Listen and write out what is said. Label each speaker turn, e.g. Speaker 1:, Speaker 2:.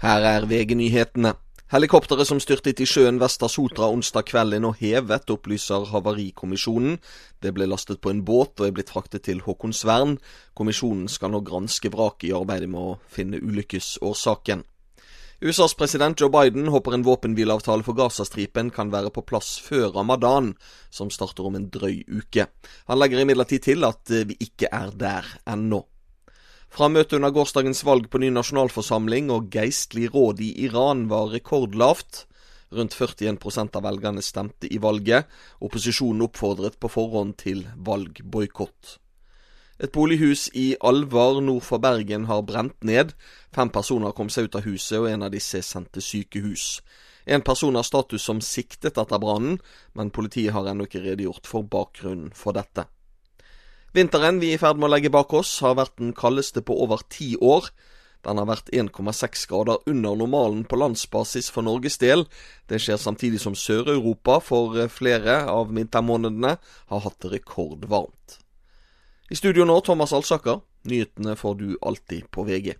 Speaker 1: Her er VG-nyhetene. Helikopteret som styrtet i sjøen vest av Sotra onsdag kveld er nå hevet, opplyser Havarikommisjonen. Det ble lastet på en båt og er blitt fraktet til Håkonsvern. Kommisjonen skal nå granske vraket i arbeidet med å finne ulykkesårsaken. USAs president Joe Biden håper en våpenhvileavtale for Gazastripen kan være på plass før ramadan, som starter om en drøy uke. Han legger imidlertid til at vi ikke er der ennå. Fra møtet under gårsdagens valg på ny nasjonalforsamling og geistlig råd i Iran var rekordlavt. Rundt 41% av velgerne stemte i valget. Opposisjonen oppfordret på forhånd til valgboikott. Et bolighus i Alvar nord for Bergen har brent ned. Fem personer kom seg ut av huset, og en av disse er sendt til sykehus. En person har status som siktet etter brannen, men politiet har ennå ikke redegjort for bakgrunnen for dette. Vinteren vi er i ferd med å legge bak oss, har vært den kaldeste på over ti år. Den har vært 1,6 grader under normalen på landsbasis for Norges del. Det skjer samtidig som Sør-Europa for flere av vintermånedene har hatt det rekordvarmt. I studio nå, Thomas Alsaker. Nyhetene får du alltid på VG.